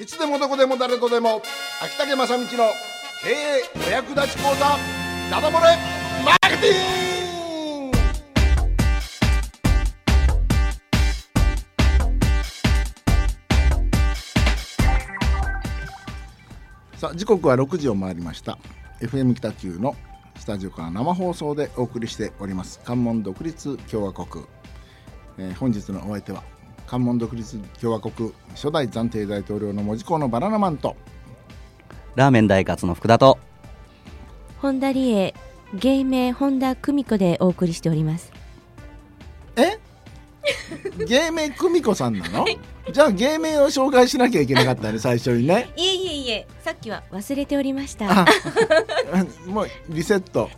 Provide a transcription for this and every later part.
いつでもどこでも誰とでも。秋竹正道の経営お役立ち講座。ダダ漏れ。マーケティング。さあ時刻は6時を回りました。FM 北九のスタジオから生放送でお送りしております。関門独立共和国、えー本日のお相手は関門独立共和国初代暫定大統領の門司港のバナナマンと。ラーメン大活の福田と。本田理恵芸名本田久美子でお送りしております。え？芸名久美子さんなの？じゃあ芸名を紹介しなきゃいけなかったね 最初にね。いえいえいえさっきは忘れておりました。あもうリセット、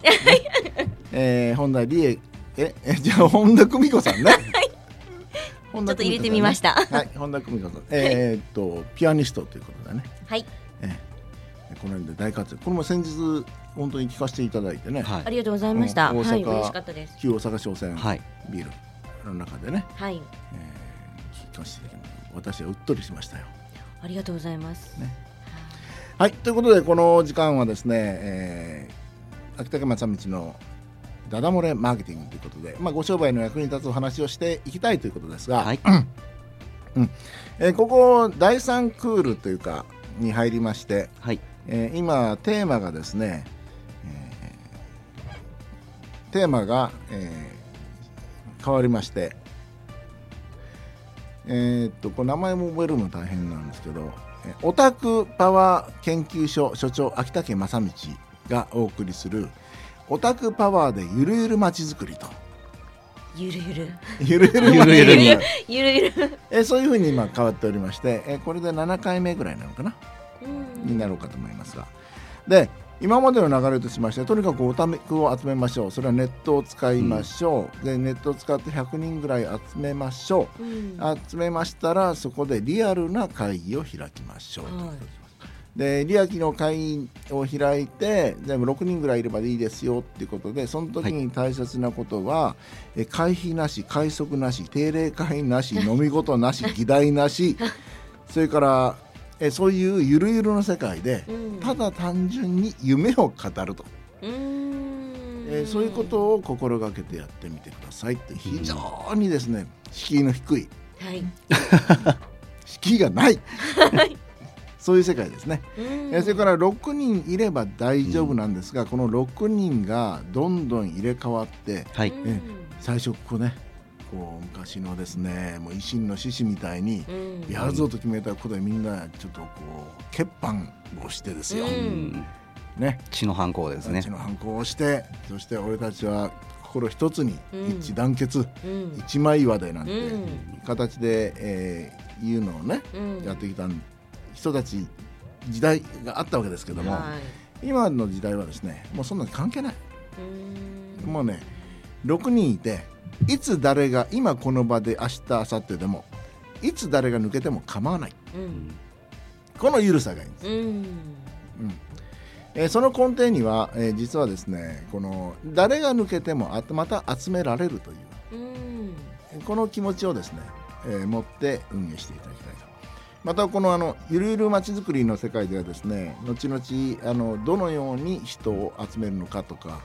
えー、本田理恵。ええじゃあ本田久美子さんね、本ちょっと入れてみました。はい本田久美子さん。えーっとピアニストということだね。はい。この辺で大活躍。これも先日本当に聞かせていただいてね、はい。ありがとうございました、うん大阪はい嬉しかったです。旧大阪商船はい。ビールの中でね、はい。えー聞かせていただいて私はうっとりしましたよ。ありがとうございます、ね。はい。ということでこの時間はですね、えー、秋竹正道のダダ漏れマーケティングということで、まあ、ご商売の役に立つお話をしていきたいということですが、はい。えーここ第3クールというかに入りまして、はい。えー今テーマがですね、えーテーマが、えー変わりましてえーっとこれ名前も覚えるの大変なんですけどえーオタクパワー研究所所長秋竹正道がお送りするオタクパワーでゆるゆるまちづくりと。ゆるゆる？ゆるゆる。ゆるゆるに。ゆるゆる。えーそういうふうに今変わっておりまして、えーこれで7回目ぐらいなのかな？うん。になろうかと思いますが。で今までの流れとしましてとにかくおためくを集めましょう。それはネットを使いましょう、でネットを使って100人ぐらい集めましょう。うん。集めましたらそこでリアルな会議を開きましょうということはいですでリアキの会議を開いて全部6人ぐらいいればいいですよっていうことでその時に大切なことは、え会費なし会則なし定例会なし飲み事なし 議題なしそれからえそういうゆるゆるの世界でうん。ただ単純に夢を語ると、えーそういうことを心がけてやってみてくださいって非常にですね敷居の低い。はい。敷居がないそういう世界ですね、うん。えーそれから6人いれば大丈夫なんですが、この6人がどんどん入れ替わってはい。うんえ最初こうねこう昔のですねもう維新の志士みたいにうん。やるぞと決めたことでみんなちょっとこう欠板をしてですよ、ね。血の反抗ですね。うちの反抗をしてそして俺たちは心一つにうん。一致団結、うん。一枚岩でなんてうん。形で、えーいうのをね、うん。やってきた人たち時代があったわけですけども、はい。今の時代はですねもうそんなの関係ない、もうね6人いていつ誰が今この場で明日明後日でもいつ誰が抜けても構わない。うん。この緩さがいいんです、うん。うん。えーその根底には、えー実はですねこの誰が抜けてもあまた集められるという。うん。この気持ちをですね、えー持って運営していただきたいと。またこのあのゆるゆるまちづくりの世界ではですね後々あのどのように人を集めるのかとかはい。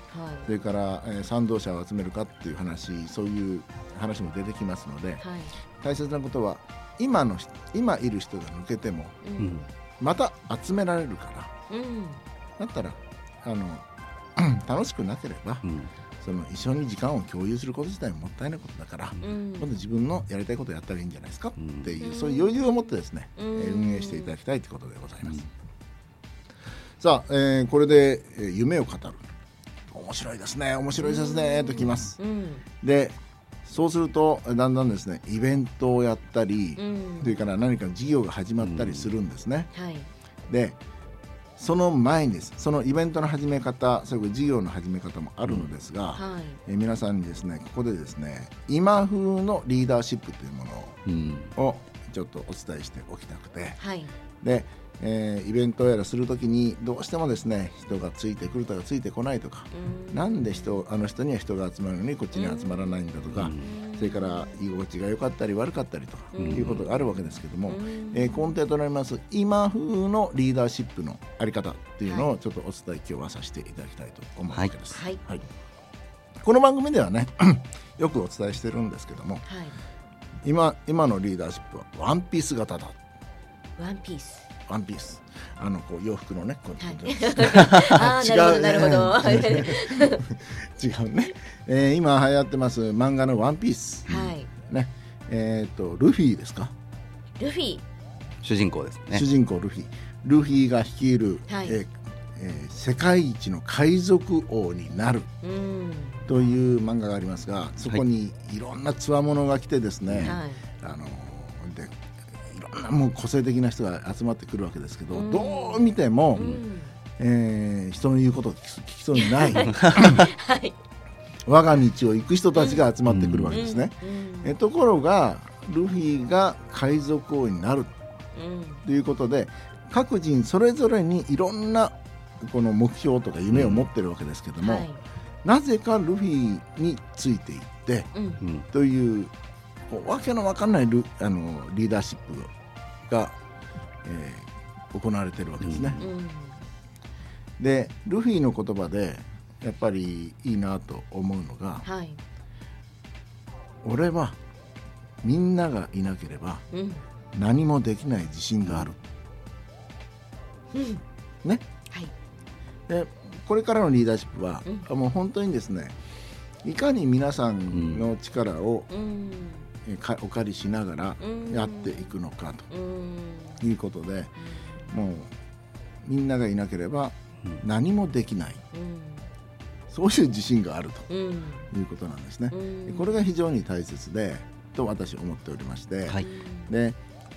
それから、えー賛同者を集めるかっていう話そういう話も出てきますのではい。大切なことは今の人今いる人が抜けてもううんん。また集められるからうん。だったらあの 楽しくなければうんその一緒に時間を共有すること自体ももったいないことだから、うん。今度自分のやりたいことをやったらいいんじゃないですかうん。っていう、うんそういう余裕を持ってですね、えーうん運営していただきたいということでございます。さあ、えーこれで、えー夢を語る。面白いですね面白いですねときます。うん。でそうするとだんだんですねイベントをやったり、うん。それから何か事業が始まったりするんですね。はい。でその前にです。そのイベントの始め方それから事業の始め方もあるのですが、はい。えー皆さんにですねここでですね今風のリーダーシップというものをうん。をちょっとお伝えしておきたくて。はい。で、えーイベントやらするときにどうしてもですね人がついてくるとかついてこないとか、なんで人あの人には人が集まるのにこっちには集まらないんだとか、それから居心地が良かったり悪かったりとうん。いうことがあるわけですけども、うん。えー根底となります今風のリーダーシップのあり方っていうのはをちょっとお伝え今日はさせていただきたいと思うわけです。はい。この番組ではね よくお伝えしてるんですけどもはい今今のリーダーシップはワンピース型だ。ワンピース。ワンピース。あのこう洋服のねこうはい。ああ違う。なるほどなるほど。違うね、えー今流行ってます漫画のワンピース、はい。ね。えっ、とルフィですか？ルフィ。主人公ですね。主人公ルフィ。ルフィが率いる、はい。えーえー世界一の海賊王になる。うんという漫画がありますがそこにいろんなつわものが来てですね、はい。あのでいろんなもう個性的な人が集まってくるわけですけど、うん。どう見ても、うん。えー人の言うことを聞きそうにないはい。我が道を行く人たちが集まってくるわけですね。うん。えところがルフィが海賊王になるうん。ということで各人それぞれにいろんなこの目標とか夢を持ってるわけですけども、はいなぜかルフィについていってうん。うん。というこうわけのわかんないルあのリーダーシップが、えー行われてるわけですね。うん。でルフィの言葉でやっぱりいいなと思うのがはい「俺はみんながいなければうん。何もできない自信がある」うん。ね。はい。でこれからのリーダーシップは、うもう本当にですねいかに皆さんの力を、うん。お借りしながらうん。やっていくのかうん。ということで、もうみんながいなければ何もできない。うん。そういう自信があるうん。ということなんですね。これが非常に大切でと私思っておりまして、はい。で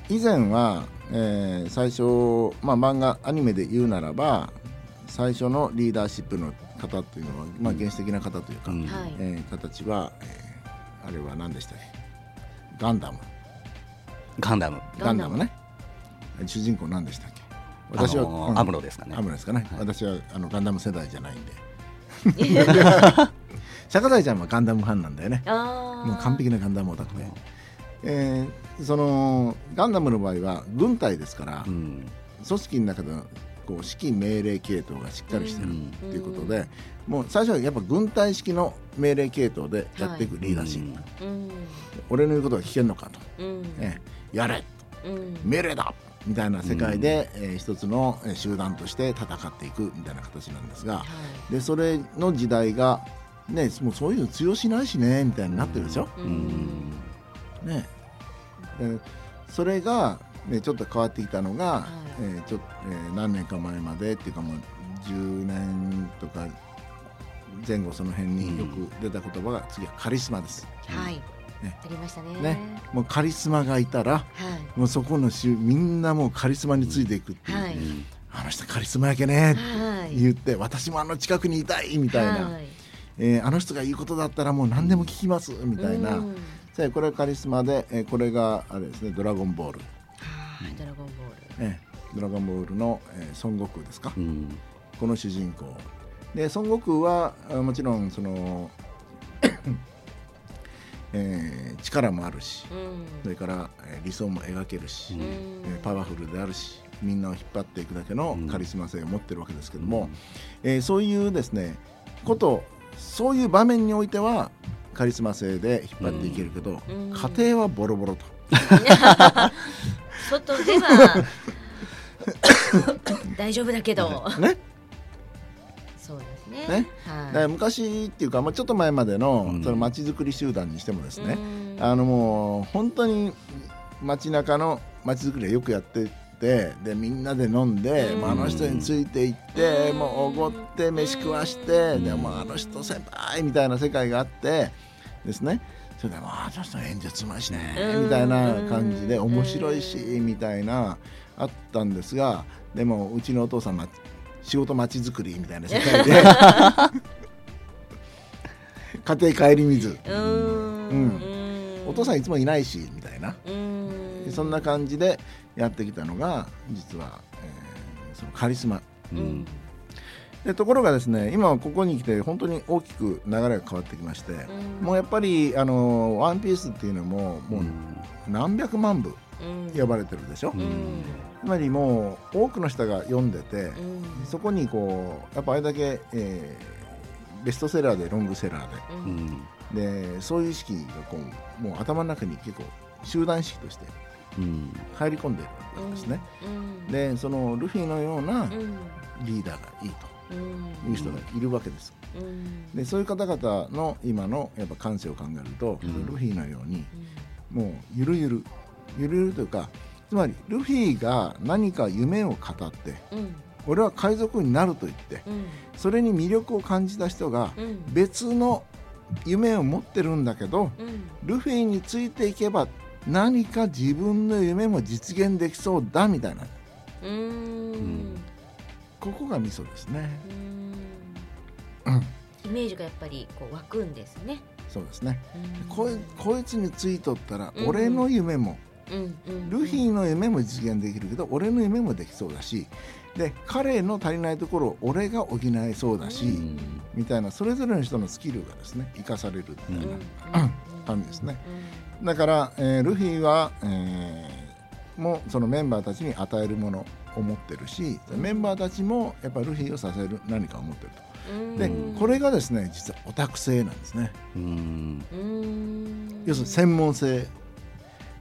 以前は、えー最初、まあ、漫画アニメで言うならば最初のリーダーシップの方というのは、まあ、原始的な方というか、うん。はい。えー形は、えーあれは何でしたっけ？ガンダム。ガンダム。ガンダムね。主人公何でしたっけ？私は、あのーうん。アムロですかね。アムロですかね、はい。私はあのガンダム世代じゃないんで。釈迦大ちゃんはガンダムファンなんだよね。あもう完璧なガンダムオタクで、えーそのガンダムの場合は軍隊ですから、うん。組織の中でのこう指揮命令系統がしっかりしてるうん。ということで、もう最初はやっぱ軍隊式の命令系統でやっていくリーダーシップ、うん。俺の言うことが聞けんのかと、うん。ねやれ。うん。命令だみたいな世界で、えー一つのえー集団として戦っていくみたいな形なんですがはい。でそれの時代が、ね、もうそういうの通用しないしねみたいになってるでしょ？ううん。んね、でそれが、ね、ちょっと変わってきたのが、い。えーちょえー何年か前までっていうかもう10年とか前後その辺によく出た言葉が次はカリスマです。はい。ね。ありましたね。ね。もうカリスマがいたらはい。もうそこのしみんなもうカリスマについていくっていう、はい。うんあの人カリスマやけねってはい。言って、私もあの近くにいたいみたいな、はい。えーあの人が言うことだったらもう何でも聞きますみたいな、うん。これがカリスマで、えーこれがあれですね「ドラゴンボール」はいドラゴンボール。えードラゴンボールの、えー孫悟空ですか、うん。この主人公。で孫悟空はあもちろんその、えー力もあるしうん。それから、えー理想も描けるし、うん。うんえーパワフルであるしみんなを引っ張っていくだけのうん。カリスマ性を持ってるわけですけども、えーそういうですねことそういう場面においてはカリスマ性で引っ張っていけるけど、うん。家庭はボロボロと。外では 大丈夫だけど。ね。そうですね。ね。はい。昔っていうか、まあ、ちょっと前までのうん。その街づくり集団にしてもですね、うん。あのもう本当に街中の街づくりはよくやっててでみんなで飲んで、うん。まあ、あの人についていって、うん。もうおごって飯食わして、うんでもうあの人先輩みたいな世界があってですねそれでまああの人演説うまいしね、うん。みたいな感じでうん。面白いし、みたいなあったんですがでもうちのお父さんは仕事街づくりみたいな世界で 家庭帰り水。うん。うん。お父さんいつもいないしみたいな。そんな感じでやってきたのが実は、えーそのカリスマ。うんでところがですね今はここに来て本当に大きく流れが変わってきまして、もうやっぱりあのワンピースっていうのももう何百万部呼ばれてるでしょ、うん。つまりもう多くの人が読んでて、そこにこうやっぱあれだけ、えーベストセラーでロングセラーうん。ででそういう意識がこうもう頭の中に結構集団意識としてうん。入り込んでいるんですね、でそのルフィのようなリーダーがいいという人がいるわけです。でそういう方々の今のやっぱ感性を考えると、うん。ルフィのようにもうゆるゆるゆるゆるというかつまりルフィが何か夢を語って俺は海賊になると言ってそれに魅力を感じた人が別の夢を持ってるんだけどルフィについていけば何か自分の夢も実現できそうだみたいなここがミソですね。イメージがやっぱりこう湧くんですね。そうですね。うん。こいこいつについとったらうん。俺の夢も、ルフィの夢も実現できるけど俺の夢もできそうだしで彼の足りないところを俺が補えそうだし、うん。みたいなそれぞれの人のスキルがですね生かされるみたいな感じですね。だから、えールフィは、えーもうそのメンバーたちに与えるものを持ってるしメンバーたちもやっぱりルフィを支える何かを持ってると。でこれがですね実はオタク性なんですね。うん。要するに専門性。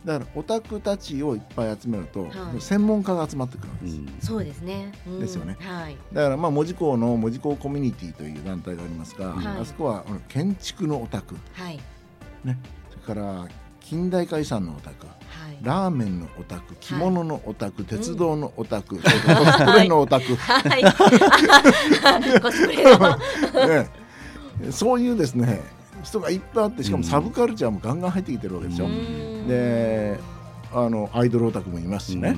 だからオタクたちをいっぱい集めると、はい。専門家が集まってくるんです、うんそうですね。うん。ですよね。はい。だからまあ門司港の門司港コミュニティという団体がありますが、はい。あそこは建築のオタク。はい。ね。それから近代化遺産のオタク。はい。ラーメンのオタク着物のオタク、鉄道のオタク、コスプレのオタク、はい。コスプレの。ね、そういうですね人がいっぱいあってしかもサブカルチャーもガンガン入ってきてるわけでしょ、うん。であのアイドルオタクもいますしね。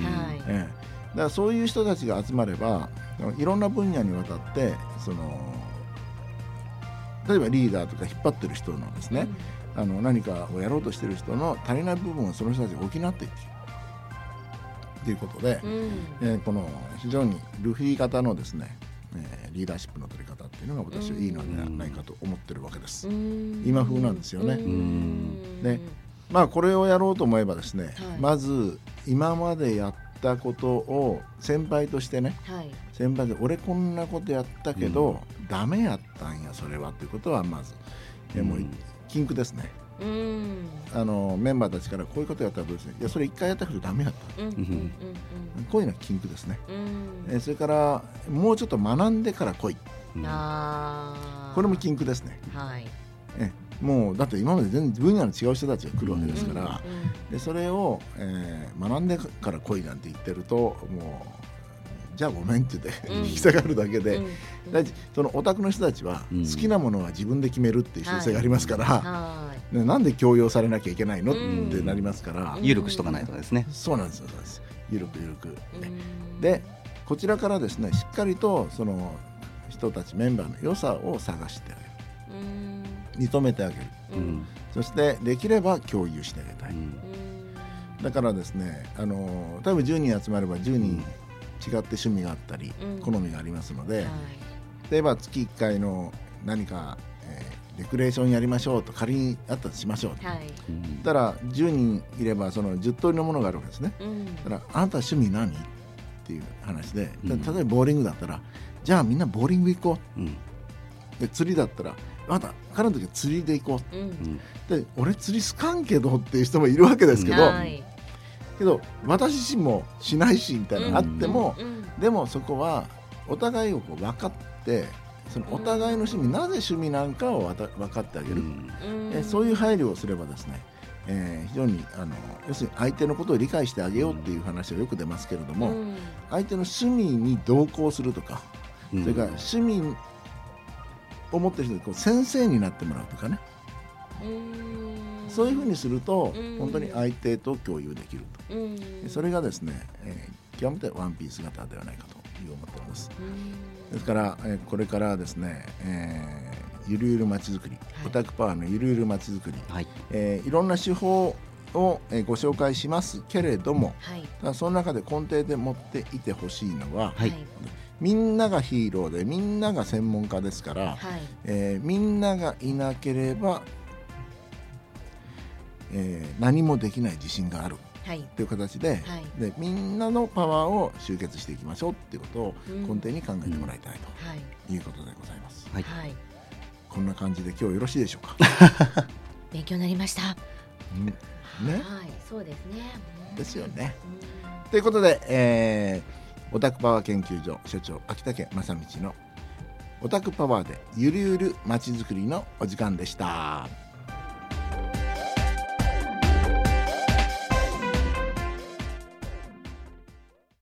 ええ。だからそういう人たちが集まればいろんな分野にわたってその例えばリーダーとか引っ張ってる人のですね、あの何かをやろうとしてる人の足りない部分をその人たちが補っていく。ということで、うん。えーこの非常にルフィ型のですね、えーリーダーシップの取り方っていうのが私はいいのではないかと思ってるわけです。うん。今風なんですよね。うん。でまあこれをやろうと思えばですね、はい。まず今までやったことを先輩としてねはい。先輩で俺こんなことやったけど、ダメやったんやそれはっていうことはまず、えーもううん禁句ですねうん。あのメンバーたちからこういうことやったらどうですねいやそれ一回やったけどダメやったうん。うん。うん。こういうのは禁句ですね、うん。えーそれからもうちょっと学んでから来いうん。これも禁句ですねはい。えもうだって今まで全然分野の違う人たちが来るわけですから、うんでそれを、えー学んでから来いなんて言ってるともうじゃあごめんって言って、うん。引き下がるだけで、そのオタクの人たちはうん。好きなものは自分で決めるっていう習性がありますから、はねなんで強要されなきゃいけないの、うんってなりますから、うん。緩くしとかないとですね。そうなんですよそうです。ゆるくゆるく、でこちらからですねしっかりとその人たちメンバーの良さを探してあげる。うん。認めてあげる。ううん。んそしてできれば共有してあげたい、うん。だからですねあの多分10人集まれば10人違って趣味があったり、うん。好みがありますので、はい。例えば月1回の何か、えーレクレーションやりましょうと仮にあったとしましょう、はい。うんたら10人いればその10通りのものがあるわけですね。うん。だからあなた趣味何？っていう話で、うん。例えばボーリングだったらじゃあみんなボーリング行こう。ん。うで釣りだったらあなた彼の時は釣りで行こう。うん。ん。うで俺釣り好かんけどっていう人もいるわけですけど、はい。けど私自身もしないしみたいなのがあっても、うん。でもそこはお互いをこう分かってそのお互いの趣味、なぜ趣味なんかをわた分かってあげる、うん。うん。えそういう配慮をすればですね、えー非常にあの要するに相手のことを理解してあげようっていう話はよく出ますけれども、うん。相手の趣味に同行するとか、うん。それから趣味を持ってる人にこう先生になってもらうとかね、うん。そういうふうにすると、うん。本当に相手と共有できると、うん。それがですね、えー極めてワンピース型ではないかという思っております。うん。ですから、えーこれからですね、えーゆるゆるまちづくり、い。オタクパワーのゆるゆるまちづくり、はい。えーいろんな手法をえーご紹介しますけれどもはい。その中で根底で持っていてほしいのははいみんながヒーローでみんなが専門家ですから、はい。えーみんながいなければ、えー何もできない自信がある。はい。という形で,、はい。でみんなのパワーを集結していきましょうっていうことをうん。根底に考えてもらいたいはい。ということでございます。はい。はい。こんな感じで今日よろしいでしょうか？勉強になりました。うん。ね、はい。そうですね。うん。ですよね。うん。ということで、えー、オタクパワー研究所所長秋竹正道のオタクパワーでゆるゆるまちづくりのお時間でした。